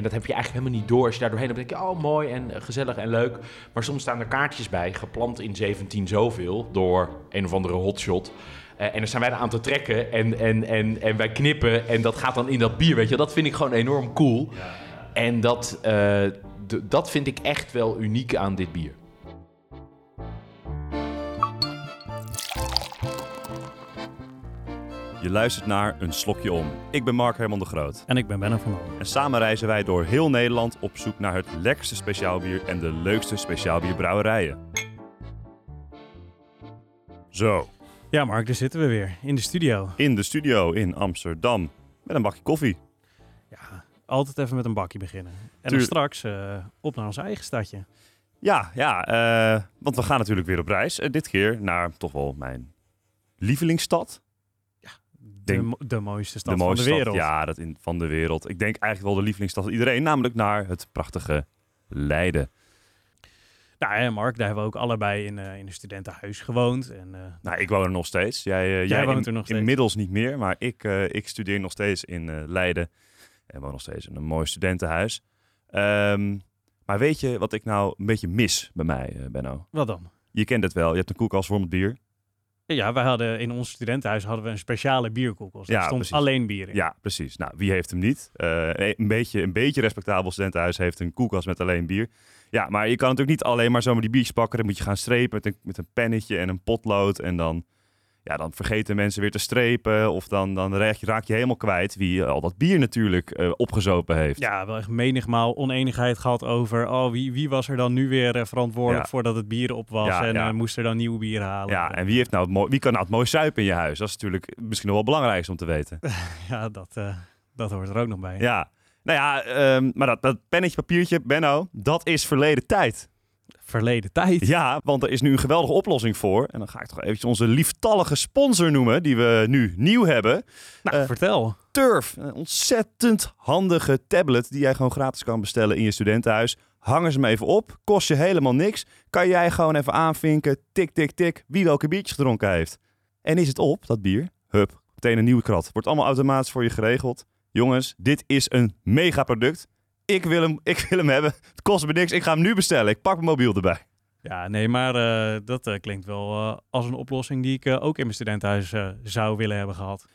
En dat heb je eigenlijk helemaal niet door. Als je daar doorheen dan denk je, oh mooi en gezellig en leuk. Maar soms staan er kaartjes bij, geplant in 17 zoveel, door een of andere hotshot. Eh, en dan zijn wij aan te trekken en, en, en, en wij knippen en dat gaat dan in dat bier, weet je. Dat vind ik gewoon enorm cool. En dat, eh, dat vind ik echt wel uniek aan dit bier. Je luistert naar Een Slokje Om. Ik ben Mark Herman de Groot. En ik ben Benno van Dam. En samen reizen wij door heel Nederland op zoek naar het lekkerste speciaalbier en de leukste speciaalbierbrouwerijen. Zo, Ja, Mark, daar zitten we weer in de studio. in de studio in Amsterdam met een bakje koffie. Ja, altijd even met een bakje beginnen. En dan straks eh, op naar ons eigen stadje. Ja, ja, eh, want we gaan natuurlijk weer op reis. Eh, dit keer naar toch wel mijn lievelingsstad. De, Denk- mo- de mooiste stad de mooiste van de stad, wereld. ja, dat in, van de wereld. Ik denk eigenlijk wel de lievelingsstad van iedereen, namelijk naar het prachtige Leiden. Nou, ja, Mark, daar hebben we ook allebei in, eh, in een studentenhuis gewoond. En eh, Nou, ik woon er nog steeds. Jij, eh, jij, woont in- er nog steeds. Inmiddels niet meer, maar ik, ik studeer nog steeds in Leiden. En woon nog steeds in een mooi studentenhuis. Ehm, maar weet je wat ik nou een beetje mis bij mij, Benno? wat dan? Je kent het wel. Je hebt een koelkast vol met bier. Ja, wij hadden in ons studentenhuis hadden we een speciale. Daar Ja, stond precies. alleen bier in. Ja, precies. Nou, wie heeft hem niet? Eh, een, beetje, een beetje respectabel studentenhuis heeft een koelkast met alleen bier. Ja, maar je kan natuurlijk niet alleen maar zomaar die biertjes pakken. Dan moet je gaan strepen met een, met een pennetje en een potlood. En dan, ja, dan vergeten mensen weer te strepen. Of dan, dan raak, je, raak je helemaal kwijt wie al dat bier natuurlijk eh, opgezopen heeft. Ja, wel echt menigmaal oneenigheid gehad over... oh, wie, wie was er dan nu weer eh, verantwoordelijk Ja. voordat het bier op was... Ja, en ja. eh, moest er dan nieuw bier halen. Ja, en wie, heeft nou het wie kan nou het mooi suipen in je huis? Dat is natuurlijk misschien nog wel belangrijk om te weten. Ja, dat, eh, dat hoort er ook nog bij. Ja, nou ja, ehm, maar dat, dat pennetje, papiertje, Benno, dat is verleden tijd. Verleden tijd. Ja, want er is nu een geweldige oplossing voor. En dan ga ik toch eventjes onze lieftallige sponsor noemen, die we nu nieuw hebben. Nou, Eh, vertel. Turf, een ontzettend handige tablet die jij gewoon gratis kan bestellen in je studentenhuis. Hangen ze hem even op, kost je helemaal niks. Kan jij gewoon even aanvinken, tik, tik, tik, wie welke biertjes gedronken heeft. En is het op, dat bier? Hup, meteen een nieuwe krat. Wordt allemaal automatisch voor je geregeld. Jongens, dit is een mega product. Ik wil hem, ik wil hem hebben. Het kost me niks. Ik ga hem nu bestellen. Ik pak mijn mobiel erbij. Ja, nee, maar eh, dat eh, klinkt wel eh, als een oplossing die ik ook in mijn studentenhuis eh, zou willen hebben gehad.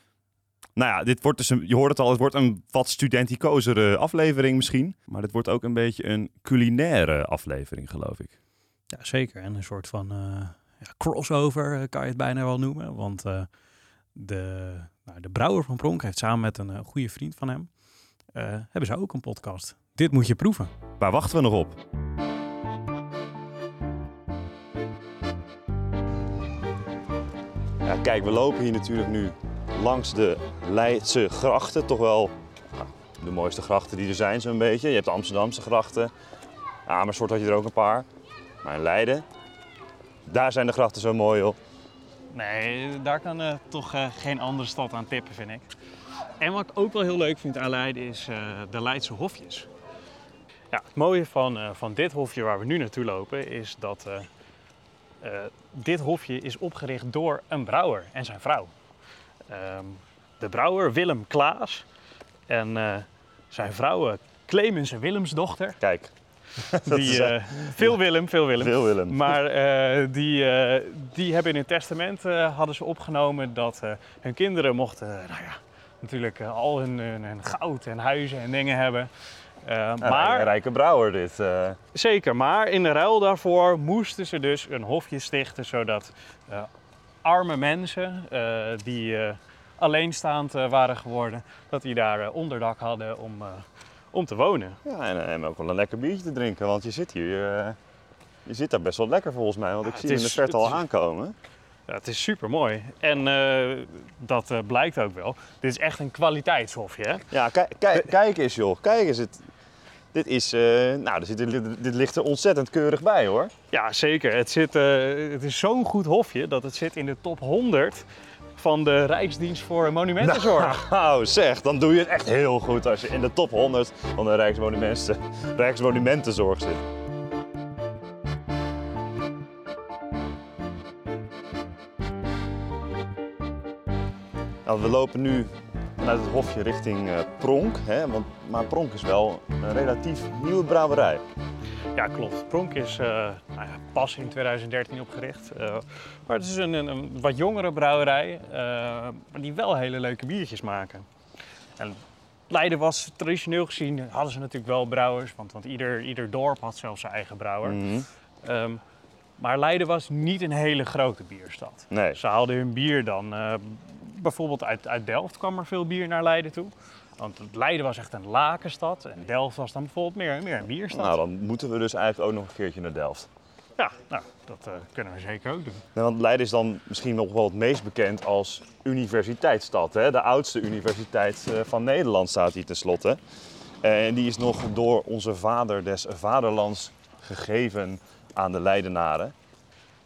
Nou ja, dit wordt dus een, je hoort het al, het wordt een wat studenticozere aflevering misschien. Maar dit wordt ook een beetje een culinaire aflevering, geloof ik. Ja, zeker. En een soort van eh, ja, crossover kan je het bijna wel noemen. Want eh, de, nou, de brouwer van Pronk heeft samen met een goede vriend van hem... eh, hebben ze ook een podcast. Dit moet je proeven. Waar wachten we nog op? Ja, kijk, we lopen hier natuurlijk nu langs de Leidse grachten. Toch wel nou, de mooiste grachten die er zijn, zo'n beetje. Je hebt de Amsterdamse grachten. Amersfoort had je er ook een paar. Maar in Leiden, daar zijn de grachten zo mooi, joh. Nee, daar kan eh, toch eh, geen andere stad aan tippen, vind ik. En wat ik ook wel heel leuk vind aan Leiden is eh, de Leidse hofjes. Ja, het mooie van, eh, van dit hofje waar we nu naartoe lopen is dat eh, eh, dit hofje is opgericht door een brouwer en zijn vrouw. Ehm, de brouwer Willem Klaas en zijn vrouw Clemens Willemsdochter. Kijk, is, Die, veel Willem, veel Willem. veel Willem. Maar die, die hebben in hun testament hadden ze opgenomen dat hun kinderen mochten, nou ja, natuurlijk al hun, hun, hun goud en huizen en dingen hebben. Eh, Een maar, rijke brouwer dit. eh. zeker, maar in de ruil daarvoor moesten ze dus een hofje stichten zodat eh, arme mensen die alleenstaand waren geworden, dat die daar onderdak hadden om, om te wonen. Ja, en, en ook wel een lekker biertje te drinken, want je zit hier... je zit daar best wel lekker volgens mij, want ik zie hem in de verte al aankomen. Ja, het is super mooi. En dat blijkt ook wel. Dit is echt een kwaliteitshofje. Hè? Ja, kijk, kijk, kijk eens joh, kijk eens. Het, dit, is, eh, nou, dit, dit, dit ligt er ontzettend keurig bij hoor. Ja, zeker. Het, zit, eh, het is zo'n goed hofje dat het zit in de top 100 van de Rijksdienst voor Monumentenzorg. Nou zeg, dan doe je het echt heel goed als je in de top 100 van de Rijksmonumenten, Rijksmonumentenzorg zit. Nou, we lopen nu vanuit het hofje richting eh, Pronk. Hè? Want, maar Pronk is wel een relatief nieuwe brouwerij. Ja, klopt. Pronk is eh, nou ja, pas in 2013 opgericht. Eh, maar het is een, een, wat jongere brouwerij, maar die wel hele leuke biertjes maken. En Leiden was traditioneel gezien, hadden ze natuurlijk wel brouwers, want, want ieder, ieder dorp had zelfs zijn eigen brouwer. Mhm. Ehm, maar Leiden was niet een hele grote bierstad. Nee. Ze haalden hun bier dan, bijvoorbeeld uit, uit Delft kwam er veel bier naar Leiden toe. Want Leiden was echt een lakenstad en Delft was dan bijvoorbeeld meer, meer een bierstad. Nou, dan moeten we dus eigenlijk ook nog een keertje naar Delft. Ja, nou, dat eh, kunnen we zeker ook doen. Want Leiden is dan misschien nog wel het meest bekend als universiteitsstad. Hè? De oudste universiteit eh, van Nederland staat hier tenslotte. En die is nog door onze vader des vaderlands gegeven aan de Leidenaren.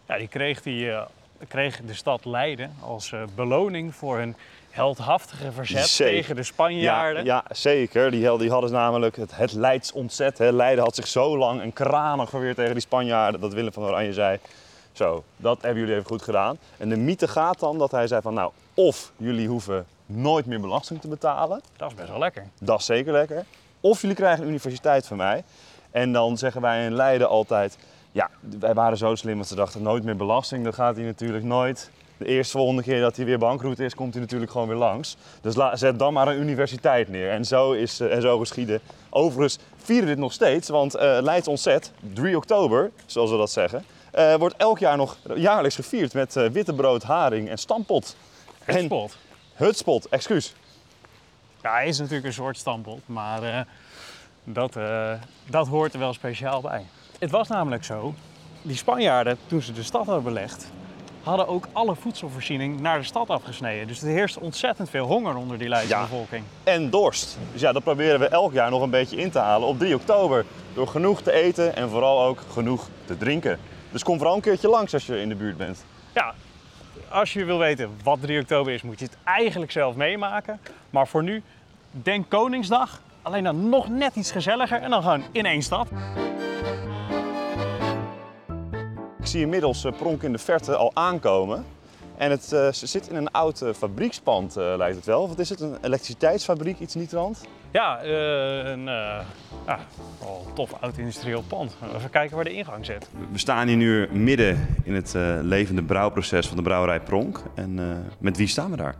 Ja, die kreeg, die, eh, kreeg de stad Leiden als eh, beloning voor hun heldhaftige verzet Zeker. tegen de Spanjaarden. Ja, ja zeker. Die, die hadden namelijk het, het Leids ontzet. Hè. Leiden had zich zo lang en kranig geweerd tegen die Spanjaarden dat Willem van Oranje zei... Zo, dat hebben jullie even goed gedaan. En de mythe gaat dan dat hij zei van nou, of jullie hoeven nooit meer belasting te betalen. Dat is best wel lekker. Dat is zeker lekker. Of jullie krijgen een universiteit van mij. En dan zeggen wij in Leiden altijd... Ja, wij waren zo slim dat ze dachten nooit meer belasting. Dat gaat hij natuurlijk nooit. De eerste volgende keer dat hij weer bankroet is, komt hij natuurlijk gewoon weer langs. Dus la- zet dan maar een universiteit neer. En zo, is, eh, en zo geschieden. Overigens vieren we dit nog steeds, want eh Leids Ontzet, 3 oktober, zoals we dat zeggen... eh, wordt elk jaar nog jaarlijks gevierd met eh witte brood, haring en stampot. En Spot. hutspot, excuus. Ja, hij is natuurlijk een soort stampot, maar dat, dat hoort er wel speciaal bij. Het was namelijk zo, die Spanjaarden, toen ze de stad hadden belegd, hadden ook alle voedselvoorziening naar de stad afgesneden. Dus er heerste ontzettend veel honger onder die Leidse Ja. bevolking. en dorst. Dus ja, dat proberen we elk jaar nog een beetje in te halen op 3 oktober. Door genoeg te eten en vooral ook genoeg te drinken. Dus kom vooral een keertje langs als je in de buurt bent. Ja, als je wil weten wat 3 oktober is, moet je het eigenlijk zelf meemaken. Maar voor nu, denk Koningsdag, alleen dan nog net iets gezelliger en dan gewoon in één stad. Zie inmiddels eh, Pronk in de verte al aankomen. En het eh, ze zit in een oud eh, fabriekspand, eh, lijkt het wel. Wat is het? Een elektriciteitsfabriek, iets in die trant? Ja, eh, een eh, ja, wel een tof oud industrieel pand. Even kijken waar de ingang zit. We staan hier nu midden in het eh, levende brouwproces van de brouwerij Pronk. En eh, met wie staan we daar?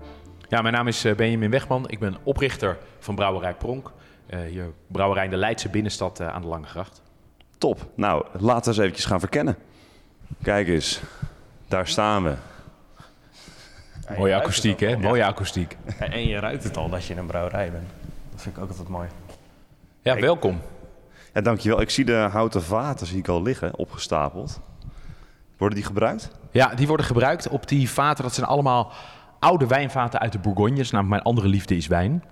Ja, mijn naam is Benjamin Wegman. Ik ben oprichter van Brouwerij Pronk. Eh, hier brouwerij in de Leidse binnenstad aan de Lange Gracht. Top. Nou, laten we eens eventjes gaan verkennen. Kijk eens, daar staan we. Mooie akoestiek, hè? Mooie akoestiek. En en je ruikt het al dat je in een brouwerij bent. Dat vind ik ook altijd mooi. Ja, welkom. Ja, dankjewel. Ik zie de houten vaten zie ik al liggen, opgestapeld. Worden die gebruikt? Ja, die worden gebruikt op die vaten. Dat zijn allemaal oude wijnvaten uit de Bourgognes. Namelijk mijn andere liefde is wijn.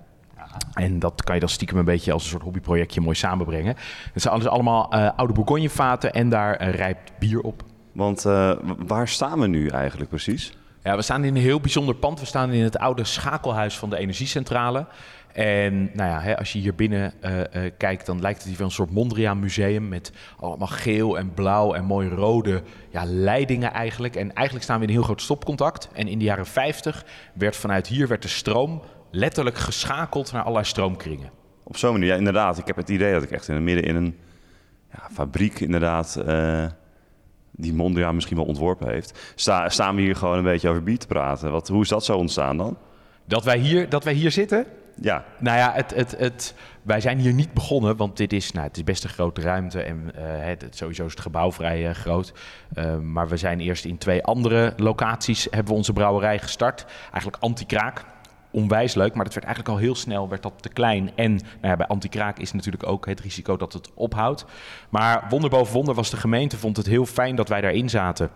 En dat kan je dan stiekem een beetje als een soort hobbyprojectje mooi samenbrengen. Het zijn alles allemaal eh, oude Bourgognevaten en daar eh, rijpt bier op. Want eh, waar staan we nu eigenlijk precies? Ja, we staan in een heel bijzonder pand. We staan in het oude schakelhuis van de energiecentrale. En nou ja, hè, als je hier binnen eh, eh, kijkt, dan lijkt het hier wel een soort Mondriaan museum met allemaal geel en blauw en mooi rode ja, leidingen eigenlijk. En eigenlijk staan we in een heel groot stopcontact. En in de jaren 50 werd vanuit hier werd de stroom letterlijk geschakeld naar allerlei stroomkringen. Op zo'n manier, ja, inderdaad. Ik heb het idee dat ik echt in het midden in een ja, fabriek inderdaad, die Mondriaan misschien wel ontworpen heeft. Sta, staan we hier gewoon een beetje over bier te praten. Wat, hoe is dat zo ontstaan dan? Dat wij hier, dat wij hier zitten, Ja, Nou ja, het, het, het, wij zijn hier niet begonnen, want dit is, nou, het is best een grote ruimte en eh, het, sowieso is het gebouw vrij eh, groot. Eh, maar we zijn eerst in twee andere locaties, hebben we onze brouwerij gestart. Eigenlijk anti-kraak, onwijs leuk, maar dat werd eigenlijk al heel snel werd dat te klein. En nou ja, bij anti-kraak is natuurlijk ook het risico dat het ophoudt. Maar wonder boven wonder was de gemeente, vond het heel fijn dat wij daarin zaten.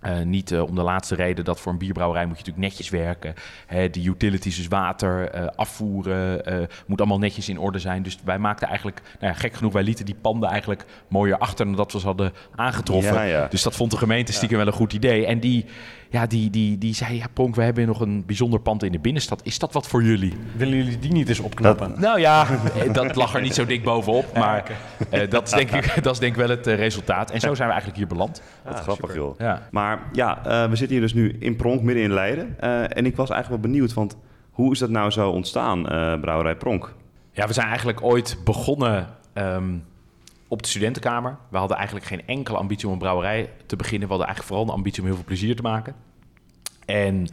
Eh, niet eh, om de laatste reden dat voor een bierbrouwerij moet je natuurlijk netjes werken. Hè, de utilities, dus water, eh, afvoeren, moet allemaal netjes in orde zijn. Dus wij maakten eigenlijk, nou ja, gek genoeg, wij lieten die panden eigenlijk mooier achter dan dat we ze hadden aangetroffen. Ja, ja. Dus dat vond de gemeente stiekem wel een goed idee. En die, ja, die, die, die zei, ja Pronk, we hebben nog een bijzonder pand in de binnenstad. Is dat wat voor jullie? Willen jullie die niet eens opknappen? Nou ja, dat lag er niet zo dik bovenop. Maar dat, is denk ik, dat is denk ik wel het resultaat. En zo zijn we eigenlijk hier beland. wat grappig joh. Ja. Maar ja, eh, we zitten hier dus nu in Pronk, midden in Leiden. Eh, en ik was eigenlijk wel benieuwd, want Hoe is dat nou zo ontstaan, eh, Brouwerij Pronk? Ja, we zijn eigenlijk ooit begonnen ehm, op de studentenkamer. We hadden eigenlijk geen enkele ambitie om een brouwerij te beginnen. We hadden eigenlijk vooral een ambitie om heel veel plezier te maken. En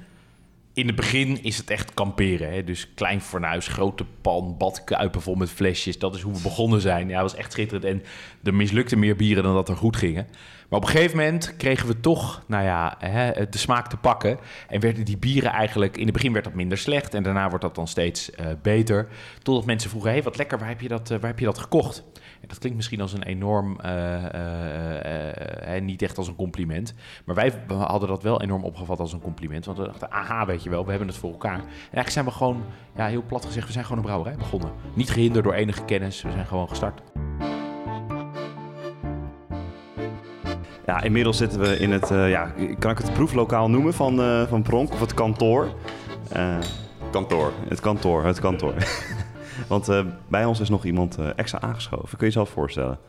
in het begin is het echt kamperen. Hè? Dus klein fornuis, grote pan, badkuipen vol met flesjes. Dat is hoe we begonnen zijn. Ja, was echt schitterend. En er mislukte meer bieren dan dat er goed gingen. Maar op een gegeven moment kregen we toch, nou ja, hè, de smaak te pakken. En werden die bieren eigenlijk, in het begin werd dat minder slecht. En daarna wordt dat dan steeds uh, beter. Totdat mensen vroegen, hey, wat lekker, waar heb je dat, uh, waar heb je dat gekocht? Dat klinkt misschien als een enorm, uh, niet echt als een compliment. Maar wij hadden dat wel enorm opgevat als een compliment. Want we dachten, aha, weet je wel, we hebben het voor elkaar. En eigenlijk zijn we gewoon, ja, heel plat gezegd, we zijn gewoon een brouwerij begonnen. Niet gehinderd door enige kennis, we zijn gewoon gestart. Ja, inmiddels zitten we in het, uh, ja, kan ik het proeflokaal noemen van, uh, van Pronk of het kantoor? Uh, kantoor. Het kantoor, het kantoor. Want bij ons is nog iemand extra aangeschoven. Kun je jezelf voorstellen?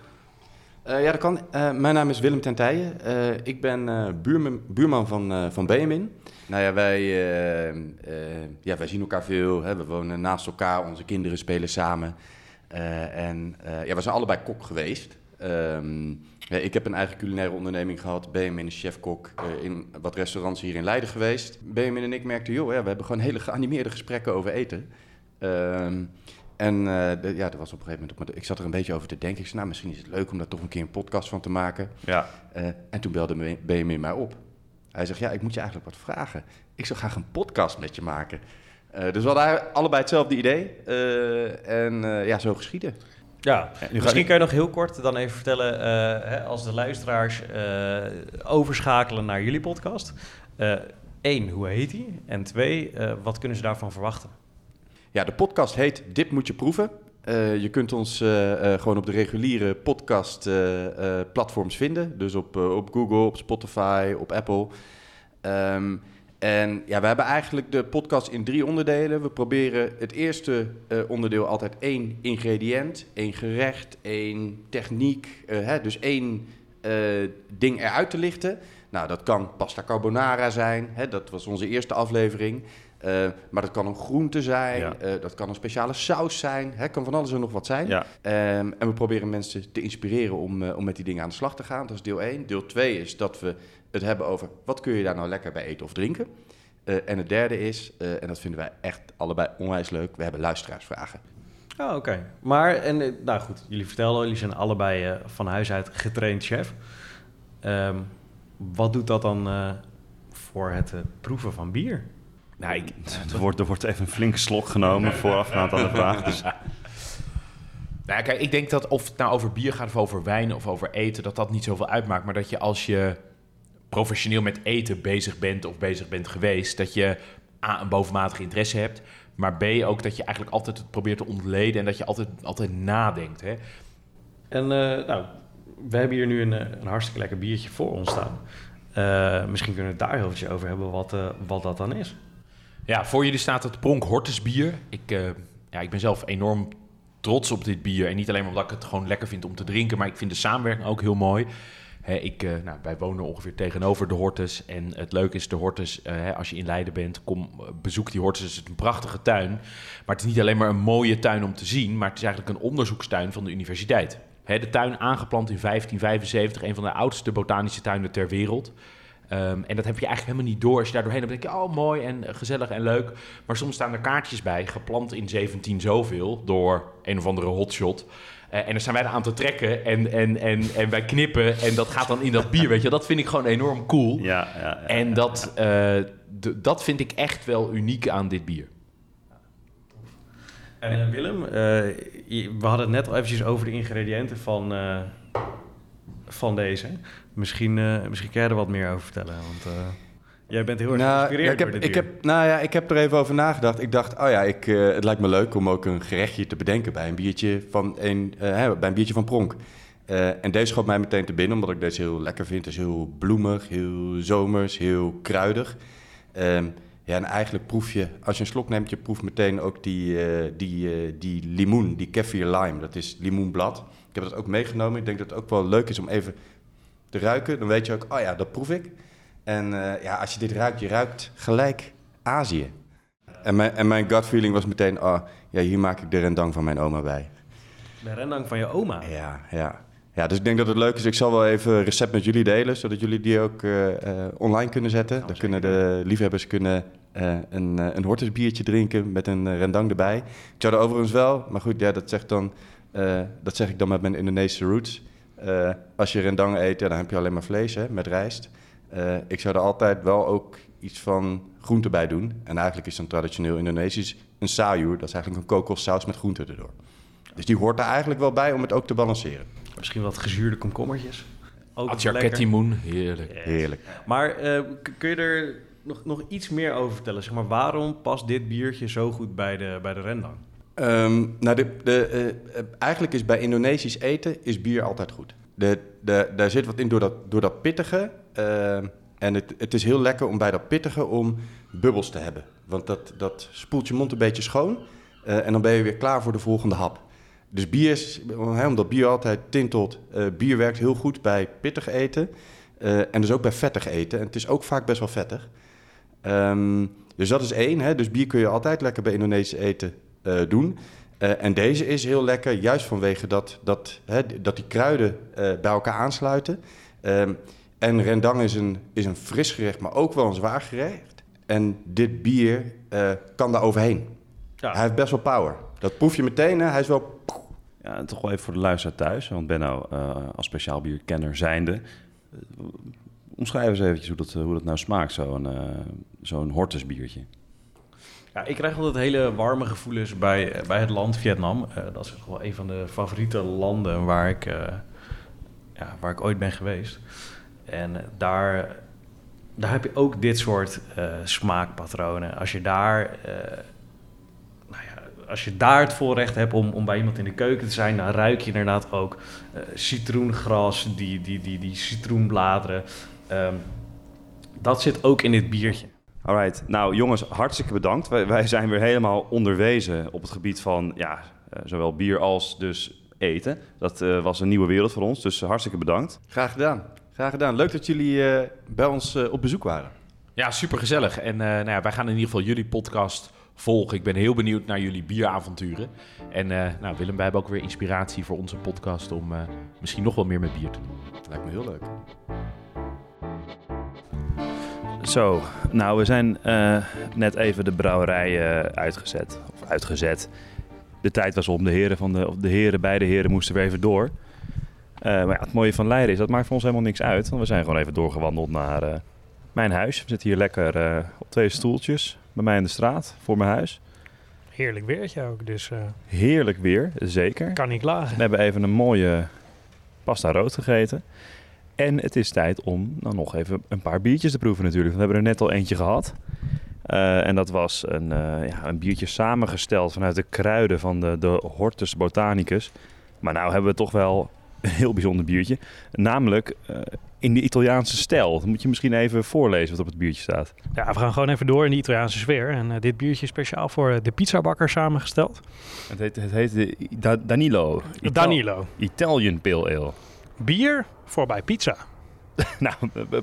ja, dat kan. mijn naam is Willem Tentijen. ik ben buurman, buurman van, van Benjamin. Nou ja, wij, ja, wij zien elkaar veel. Hè. We wonen naast elkaar, onze kinderen spelen samen. en ja, we zijn allebei kok geweest. Um, ja, ik heb een eigen culinaire onderneming gehad. Benjamin is chefkok uh, in wat restaurants hier in Leiden geweest. Benjamin en ik merkten, joh, ja, we hebben gewoon hele geanimeerde gesprekken over eten. Um, en uh, de, ja, er was op een gegeven moment, ik zat er een beetje over te denken. Ik zei, nou, misschien is het leuk om daar toch een keer een podcast van te maken. Ja. Uh, en toen belde Benjamin mij op. Hij zegt, ja, ik moet je eigenlijk wat vragen. Ik zou graag een podcast met je maken. dus we hadden allebei hetzelfde idee. en ja, zo geschieden. Ja, misschien kan je nog heel kort dan even vertellen, uh, hè, als de luisteraars uh, overschakelen naar jullie podcast. Eén, uh, hoe heet die? En twee, wat kunnen ze daarvan verwachten? Ja, de podcast heet Dit moet je proeven. je kunt ons gewoon op de reguliere podcast platforms vinden. Dus op, op Google, op Spotify, op Apple. Um, en ja, we hebben eigenlijk de podcast in drie onderdelen. We proberen het eerste onderdeel altijd één ingrediënt, één gerecht, één techniek, hè, dus één ding eruit te lichten. Nou, dat kan pasta carbonara zijn, hè, dat was onze eerste aflevering. Maar dat kan een groente zijn, ja. dat kan een speciale saus zijn, hè, kan van alles en nog wat zijn. Ja. Um, en we proberen mensen te inspireren om, om met die dingen aan de slag te gaan. Dat is deel 1. Deel 2 is dat we het hebben over wat kun je daar nou lekker bij eten of drinken. Uh, en het derde is, uh, en dat vinden wij echt allebei onwijs leuk, we hebben luisteraarsvragen. Oh, oké. Okay. Maar, en nou goed, jullie vertelden, jullie zijn allebei uh, van huis uit getraind chef. Um, wat doet dat dan voor het proeven van bier? Nou, ik, er, wordt, er wordt even een flinke slok genomen voorafgaand aan de vraag. Dus. Nou, kijk, ik denk dat of het nou over bier gaat of over wijn of over eten, dat dat niet zoveel uitmaakt. Maar dat je als je professioneel met eten bezig bent of bezig bent geweest, dat je A, een bovenmatige interesse hebt, maar B, ook dat je eigenlijk altijd het probeert te ontleden en dat je altijd, altijd nadenkt. Hè? En uh, nou, we hebben hier nu een, eh, een, hartstikke lekker biertje voor ons staan. Uh, misschien kunnen we het daar heel over hebben wat, uh, wat dat dan is. Ja, voor jullie staat het Pronk Hortus bier. Ik, uh, ja, ik ben zelf enorm trots op dit bier. En niet alleen omdat ik het gewoon lekker vind om te drinken, maar ik vind de samenwerking ook heel mooi ik, uh, nou, wij wonen ongeveer tegenover de Hortus. En het leuke is, de Hortus, uh, als je in Leiden bent, kom, bezoek die Hortus. Het is een prachtige tuin. Maar het is niet alleen maar een mooie tuin om te zien, maar het is eigenlijk een onderzoekstuin van de universiteit. de tuin aangeplant in 1575, een van de oudste botanische tuinen ter wereld. Um, en dat heb je eigenlijk helemaal niet door. Als je daar doorheen dan denk je, oh mooi en gezellig en leuk. Maar soms staan er kaartjes bij, geplant in 17 zoveel, door een of andere hotshot. Uh, en dan zijn wij er aan te trekken en, en, en, en wij knippen en dat gaat dan in dat bier, weet je. Dat vind ik gewoon enorm cool. Ja, ja, ja en dat, uh, dat vind ik echt wel uniek aan dit bier. En uh, Willem, we hadden het net al eventjes over de ingrediënten van, van deze. Misschien, misschien kan jij er wat meer over vertellen, want... Jij bent heel erg nou, geïnspireerd ja, ik heb, ik heb, Nou ja, ik heb er even over nagedacht. Ik dacht, oh ja, ik, uh, het lijkt me leuk om ook een gerechtje te bedenken bij een biertje van, een, uh, bij een biertje van Pronk. Uh, en deze schoot mij meteen te binnen, omdat ik deze heel lekker vind. Het is heel bloemig, heel zomers, heel kruidig. Um, ja, en eigenlijk proef je, als je een slok neemt, je proeft meteen ook die, die, die limoen, die kefir lime. Dat is limoenblad. Ik heb dat ook meegenomen. Ik denk dat het ook wel leuk is om even te ruiken. Dan weet je ook, oh ja, dat proef ik. En uh, ja, als je dit ruikt, je ruikt gelijk Azië. en, mijn, en mijn gut feeling was meteen, ah, ja, hier maak ik de rendang van mijn oma bij. De rendang van je oma. Ja, ja. Ja, dus ik denk dat het leuk is. Ik zal wel even een recept met jullie delen, zodat jullie die ook eh, eh, online kunnen zetten. Dan kunnen de liefhebbers kunnen, eh, een, eh, een hortusbiertje drinken met een eh, rendang erbij. Ik zou er overigens wel, maar goed, ja, dat, zegt dan, eh, dat zeg ik dan met mijn Indonesische roots. Eh, als je rendang eet, ja, dan heb je alleen maar vlees hè, met rijst. Eh, ik zou er altijd wel ook iets van groente bij doen. En eigenlijk is dan traditioneel Indonesisch een sayur. Dat is eigenlijk een kokossaus met groente erdoor. Dus die hoort er eigenlijk wel bij om het ook te balanceren. Misschien wat gezuurde komkommertjes. Ook Atjar. Kettimoen, heerlijk. Heerlijk. Maar eh, kun je er nog, nog iets meer over vertellen? Zeg maar, waarom past dit biertje zo goed bij de, bij de rendang? Ehm, nou, de, de, eh, eh, eigenlijk is bij Indonesisch eten is bier altijd goed. De, daar zit wat in door dat, door dat pittige. ehm, en het, het is heel lekker om bij dat pittige om bubbels te hebben. Want dat, dat spoelt je mond een beetje schoon. eh, en dan ben je weer klaar voor de volgende hap. Dus bier is, omdat bier altijd tintelt, eh, bier werkt heel goed bij pittig eten. eh, en dus ook bij vettig eten. En het is ook vaak best wel vettig. Ehm, dus dat is één. Hè? Dus bier kun je altijd lekker bij Indonesisch eten eh, doen. Eh, en deze is heel lekker, juist vanwege dat, dat, hè, dat die kruiden eh, bij elkaar aansluiten. Ehm, en rendang is een, is een fris gerecht, maar ook wel een zwaar gerecht. En dit bier kan daar overheen. Ja. Hij heeft best wel power. Dat proef je meteen. Hè? Hij is wel... Ja, en toch wel even voor de luisteraar thuis. Want Benno, als speciaal bierkenner zijnde... omschrijf eens eventjes hoe dat, hoe dat nou smaakt, zo'n eh zo'n hortusbiertje. Ik krijg altijd hele warme gevoelens bij, eh, bij het land Vietnam. Eh, dat is wel een van de favoriete landen waar ik, eh, ja, waar ik ooit ben geweest. En daar, daar heb je ook dit soort smaakpatronen. Als je daar, nou als je daar het voorrecht hebt om, om bij iemand in de keuken te zijn, dan ruik je inderdaad ook citroengras, die, die, die, die citroenbladeren. Ehm, dat zit ook in dit biertje. Alright, nou jongens, hartstikke bedankt. Wij, wij zijn weer helemaal onderwezen op het gebied van ja, eh, zowel bier als dus eten. Dat eh, was een nieuwe wereld voor ons, dus hartstikke bedankt. Graag gedaan. Graag gedaan. Leuk dat jullie eh, bij ons eh, op bezoek waren. Ja, super gezellig. En eh, nou ja, wij gaan in ieder geval jullie podcast volgen. Ik ben heel benieuwd naar jullie bieravonturen. En eh, nou, Willem, wij hebben ook weer inspiratie voor onze podcast om eh, misschien nog wel meer met bier te doen. Lijkt me heel leuk. Zo, nou we zijn eh, net even de brouwerij eh, uitgezet. Of uitgezet. De tijd was om. De heren, van de, of de heren, beide heren moesten weer even door. Eh, maar ja, het mooie van Leiden is, dat maakt voor ons helemaal niks uit. Want we zijn gewoon even doorgewandeld naar mijn huis. We zitten hier lekker op twee stoeltjes bij mij in de straat, voor mijn huis. Heerlijk weertje ook, dus Heerlijk weer, zeker. kan niet klagen. We hebben even een mooie pasta rood gegeten. En het is tijd om dan nog even een paar biertjes te proeven natuurlijk. We hebben er net al eentje gehad. Eh, en dat was een, eh, ja, een biertje samengesteld vanuit de kruiden van de, de Hortus Botanicus. Maar nou hebben we toch wel een heel bijzonder biertje. Namelijk eh, in de Italiaanse stijl. Dan moet je misschien even voorlezen wat op het biertje staat. Ja, we gaan gewoon even door in de Italiaanse sfeer. En dit biertje is speciaal voor de pizzabakker samengesteld. Het heet, het heet de Da- Danilo. Ital- Danilo. Italian Pale Ale. Bier voor bij pizza. nou,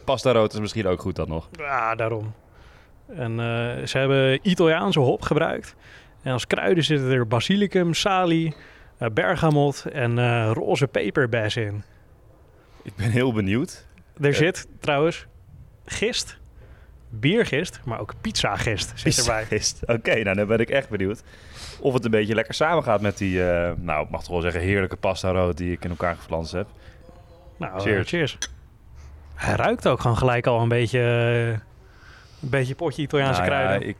pasta rood is misschien ook goed dan nog. Ja, daarom. En eh, ze hebben Italiaanse hop gebruikt. En als kruiden zitten er basilicum, salie, eh, bergamot en eh, roze peperbes in. Ik ben heel benieuwd. Er zit trouwens gist, biergist, maar ook pizzagist zit erbij. Gist. Oké, nou dan ben ik echt benieuwd. Of het een beetje lekker samengaat met die, eh, nou ik mag toch wel zeggen, heerlijke pasta rood die ik in elkaar geflanst heb. Nou, Cheers. cheers. cheers. Hij ruikt ook gewoon gelijk al een beetje, eh, een beetje potje Italiaanse Nou ja, kruiden. ik...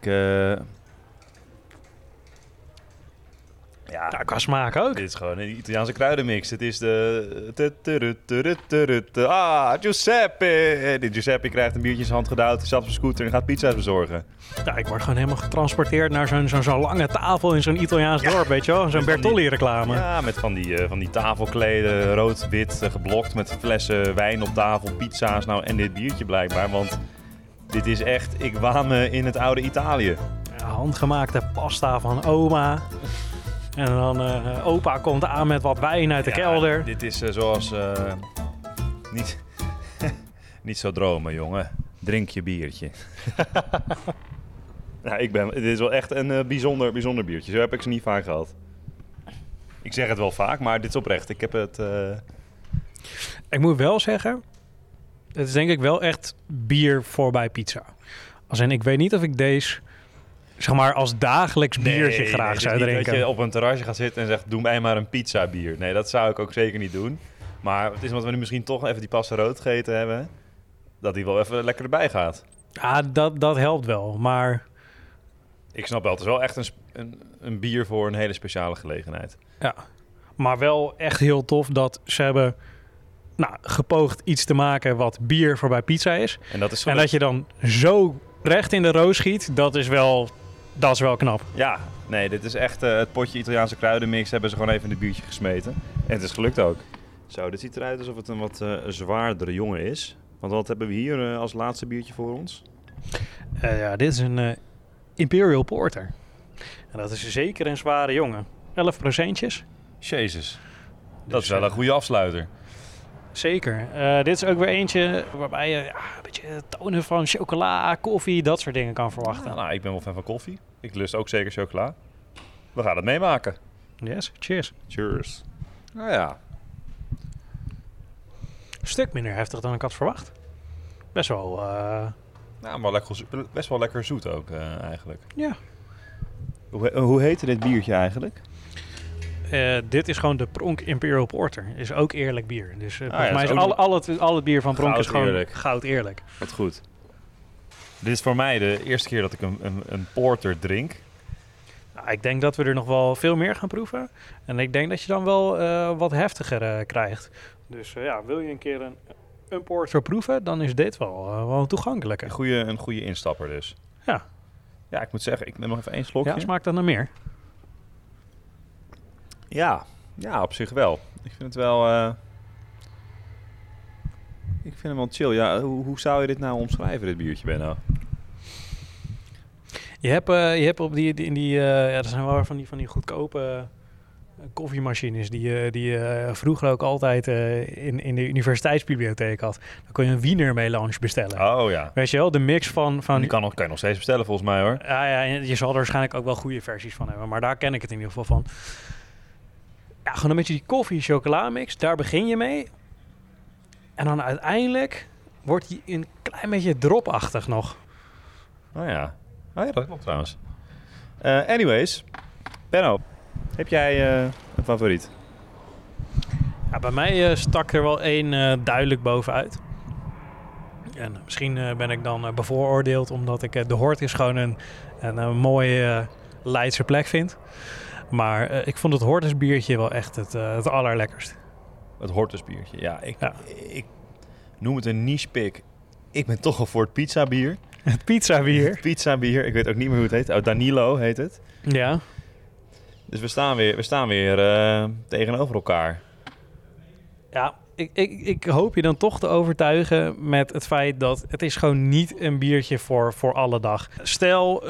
ja, Ja, qua smaak ook. dit is gewoon een Italiaanse kruidenmix. Het is de... Ah, Giuseppe! Die Giuseppe krijgt een biertje in zijn hand gedouwd, stapt op zijn scooter en gaat pizza's bezorgen. Ja, ik word gewoon helemaal getransporteerd naar zo'n zo'n lange tafel in zo'n Italiaans dorp, weet je wel? Zo'n Bertolli-reclame. Ja, met van die, eh, van die tafelkleden, rood-wit eh, geblokt met flessen wijn op tafel, pizza's. Nou, en dit biertje blijkbaar, want dit is echt, ik waan me in het oude Italië. Ja, handgemaakte pasta van oma. En dan eh, opa komt aan met wat wijn uit de Ja, kelder. Dit is eh, zoals, eh, niet, niet zo dromen, jongen. Drink je biertje. Nou, ik ben, dit is wel echt een eh, bijzonder, bijzonder biertje. Zo heb ik ze niet vaak gehad. Ik zeg het wel vaak, maar dit is oprecht. Ik heb het... eh, Ik moet wel zeggen, het is denk ik wel echt bier voorbij pizza. Als in, ik weet niet of ik deze, zeg maar, als dagelijks biertje Nee, graag nee, zou drinken. dat je op een terrasje gaat zitten en zegt, doe mij maar een pizza bier. Nee, dat zou ik ook zeker niet doen. Maar het is omdat we nu misschien toch even die pasta rood gegeten hebben, dat die wel even lekker erbij gaat. Ja, dat, dat helpt wel. Maar Ik snap wel, het is wel echt een, een, een bier voor een hele speciale gelegenheid. Ja, maar wel echt heel tof dat ze hebben nou, gepoogd iets te maken wat bier voorbij pizza is. En dat is En dat je dan zo recht in de roos schiet, dat is wel, dat is wel knap. Ja, nee, dit is echt eh, het potje Italiaanse kruidenmix hebben ze gewoon even in het biertje gesmeten. En het is gelukt ook. Zo, dit ziet eruit alsof het een wat eh, zwaardere jongen is. Want wat hebben we hier eh, als laatste biertje voor ons? Eh, ja, dit is een eh, Imperial Porter. En dat is zeker een zware jongen. 11 procentjes. Jezus. Dat Dus, is wel een goede afsluiter. Zeker. Eh, dit is ook weer eentje waarbij je ja, een beetje tonen van chocola, koffie, dat soort dingen kan verwachten. Nou, ik ben wel fan van koffie. Ik lust ook zeker chocola. We gaan het meemaken. Yes, cheers. Cheers. Nou ja, Een stuk minder heftig dan ik had verwacht. Best wel, eh, Nou, maar lekker, best wel lekker zoet ook eh, eigenlijk. ja. Hoe, hoe heette dit biertje eigenlijk? Eh, dit is gewoon de Pronk Imperial Porter. Is ook eerlijk bier. Dus ja, volgens mij is al, al, het, al het bier van Pronk is gewoon eerlijk. goud eerlijk. Wat goed. Dit is voor mij de eerste keer dat ik een, een, een porter drink. Nou, ik denk dat we er nog wel veel meer gaan proeven. En ik denk dat je dan wel eh, wat heftiger krijgt. Dus ja, wil je een keer een, een porter proeven, dan is dit wel, wel toegankelijker. Een goede, een goede instapper dus. Ja. Ja, ik moet zeggen, ik neem nog even één slokje. Ja, smaakt dat naar meer? Ja, ja, op zich wel. Ik vind het wel. eh, ik vind hem wel chill. Ja, hoe, hoe zou je dit nou omschrijven, dit biertje, Benno? Je hebt, eh, je hebt op die, die, in die, eh, ja, er zijn wel van die, van die goedkope koffiemachines die, die je vroeger ook altijd in, in de universiteitsbibliotheek had. Dan kon je een Wiener melange bestellen. Oh ja. Weet je wel, de mix van... van Die kan, nog, kan je nog steeds bestellen, volgens mij hoor. Ja, ja, je zal er waarschijnlijk ook wel goede versies van hebben, maar daar ken ik het in ieder geval van. Ja, gewoon een beetje die koffie chocola mix, daar begin je mee. En dan uiteindelijk wordt die een klein beetje dropachtig nog. Oh ja. Oh ja, dat klopt trouwens. Eh, anyways, Benno, heb jij eh, een favoriet? Ja, bij mij eh, stak er wel één duidelijk bovenuit. En misschien ben ik dan bevooroordeeld omdat ik de Hort is gewoon een, een, een mooie Leidse plek vind. Maar eh, ik vond het Hortus biertje wel echt het, eh, het allerlekkerst. Het Hortusbiertje. Ja, ik, Ja. ik noem het een niche pick. Ik ben toch al voor het pizza bier. Het pizza bier. Pizza bier, ik weet ook niet meer hoe het heet. Oh, Danilo heet het. Ja. Dus we staan weer, we staan weer eh, tegenover elkaar. Ja, ik, ik, ik hoop je dan toch te overtuigen met het feit dat het is gewoon niet een biertje voor, voor alle dag. Stel,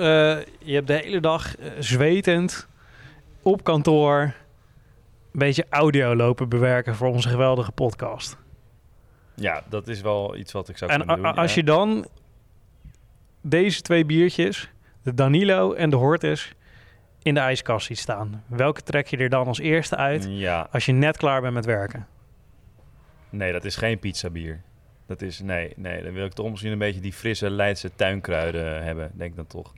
je hebt de hele dag zwetend op kantoor een beetje audio lopen bewerken voor onze geweldige podcast. Ja, dat is wel iets wat ik zou En kunnen doen. a- als ja. je dan deze twee biertjes, de Danilo en de Hortus, in de ijskast ziet staan, welke trek je er dan als eerste uit Ja, als je net klaar bent met werken? nee, dat is geen pizza bier. Dat is, nee, nee, dan wil ik toch misschien een beetje die frisse Leidse tuinkruiden hebben, denk ik dan toch.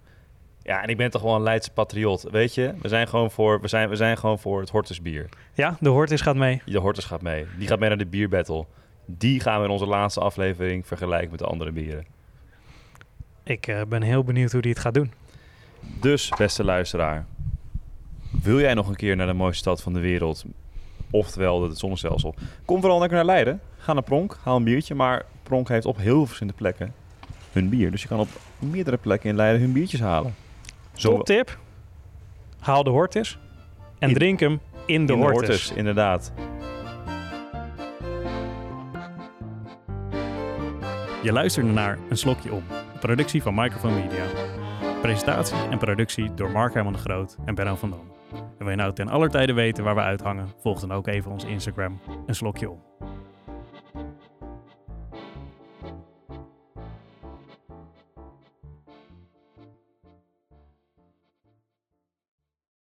Ja, en ik ben toch wel een Leidse patriot, weet je? We zijn gewoon voor, we zijn, we zijn gewoon voor het Hortusbier. Ja, de Hortus gaat mee. De Hortus gaat mee. Die gaat mee naar de bierbattle. Die gaan we in onze laatste aflevering vergelijken met de andere bieren. Ik eh, ben heel benieuwd hoe die het gaat doen. Dus, beste luisteraar, wil jij nog een keer naar de mooiste stad van de wereld? Oftewel het zonnestelsel. Kom vooral lekker naar Leiden. Ga naar Pronk, haal een biertje. Maar Pronk heeft op heel verschillende plekken hun bier. Dus je kan op meerdere plekken in Leiden hun biertjes halen. Zo Top tip. Haal de Hortus en In- drink hem in de, in de Hortus. Hortus, inderdaad. Je luisterde naar Een Slokje Om, een productie van Microphone Media. Presentatie en productie door Mark Herman de Groot en Benno van Dam. En wil je nou ten aller tijde weten waar we uithangen, volg dan ook even ons Instagram Een Slokje Om.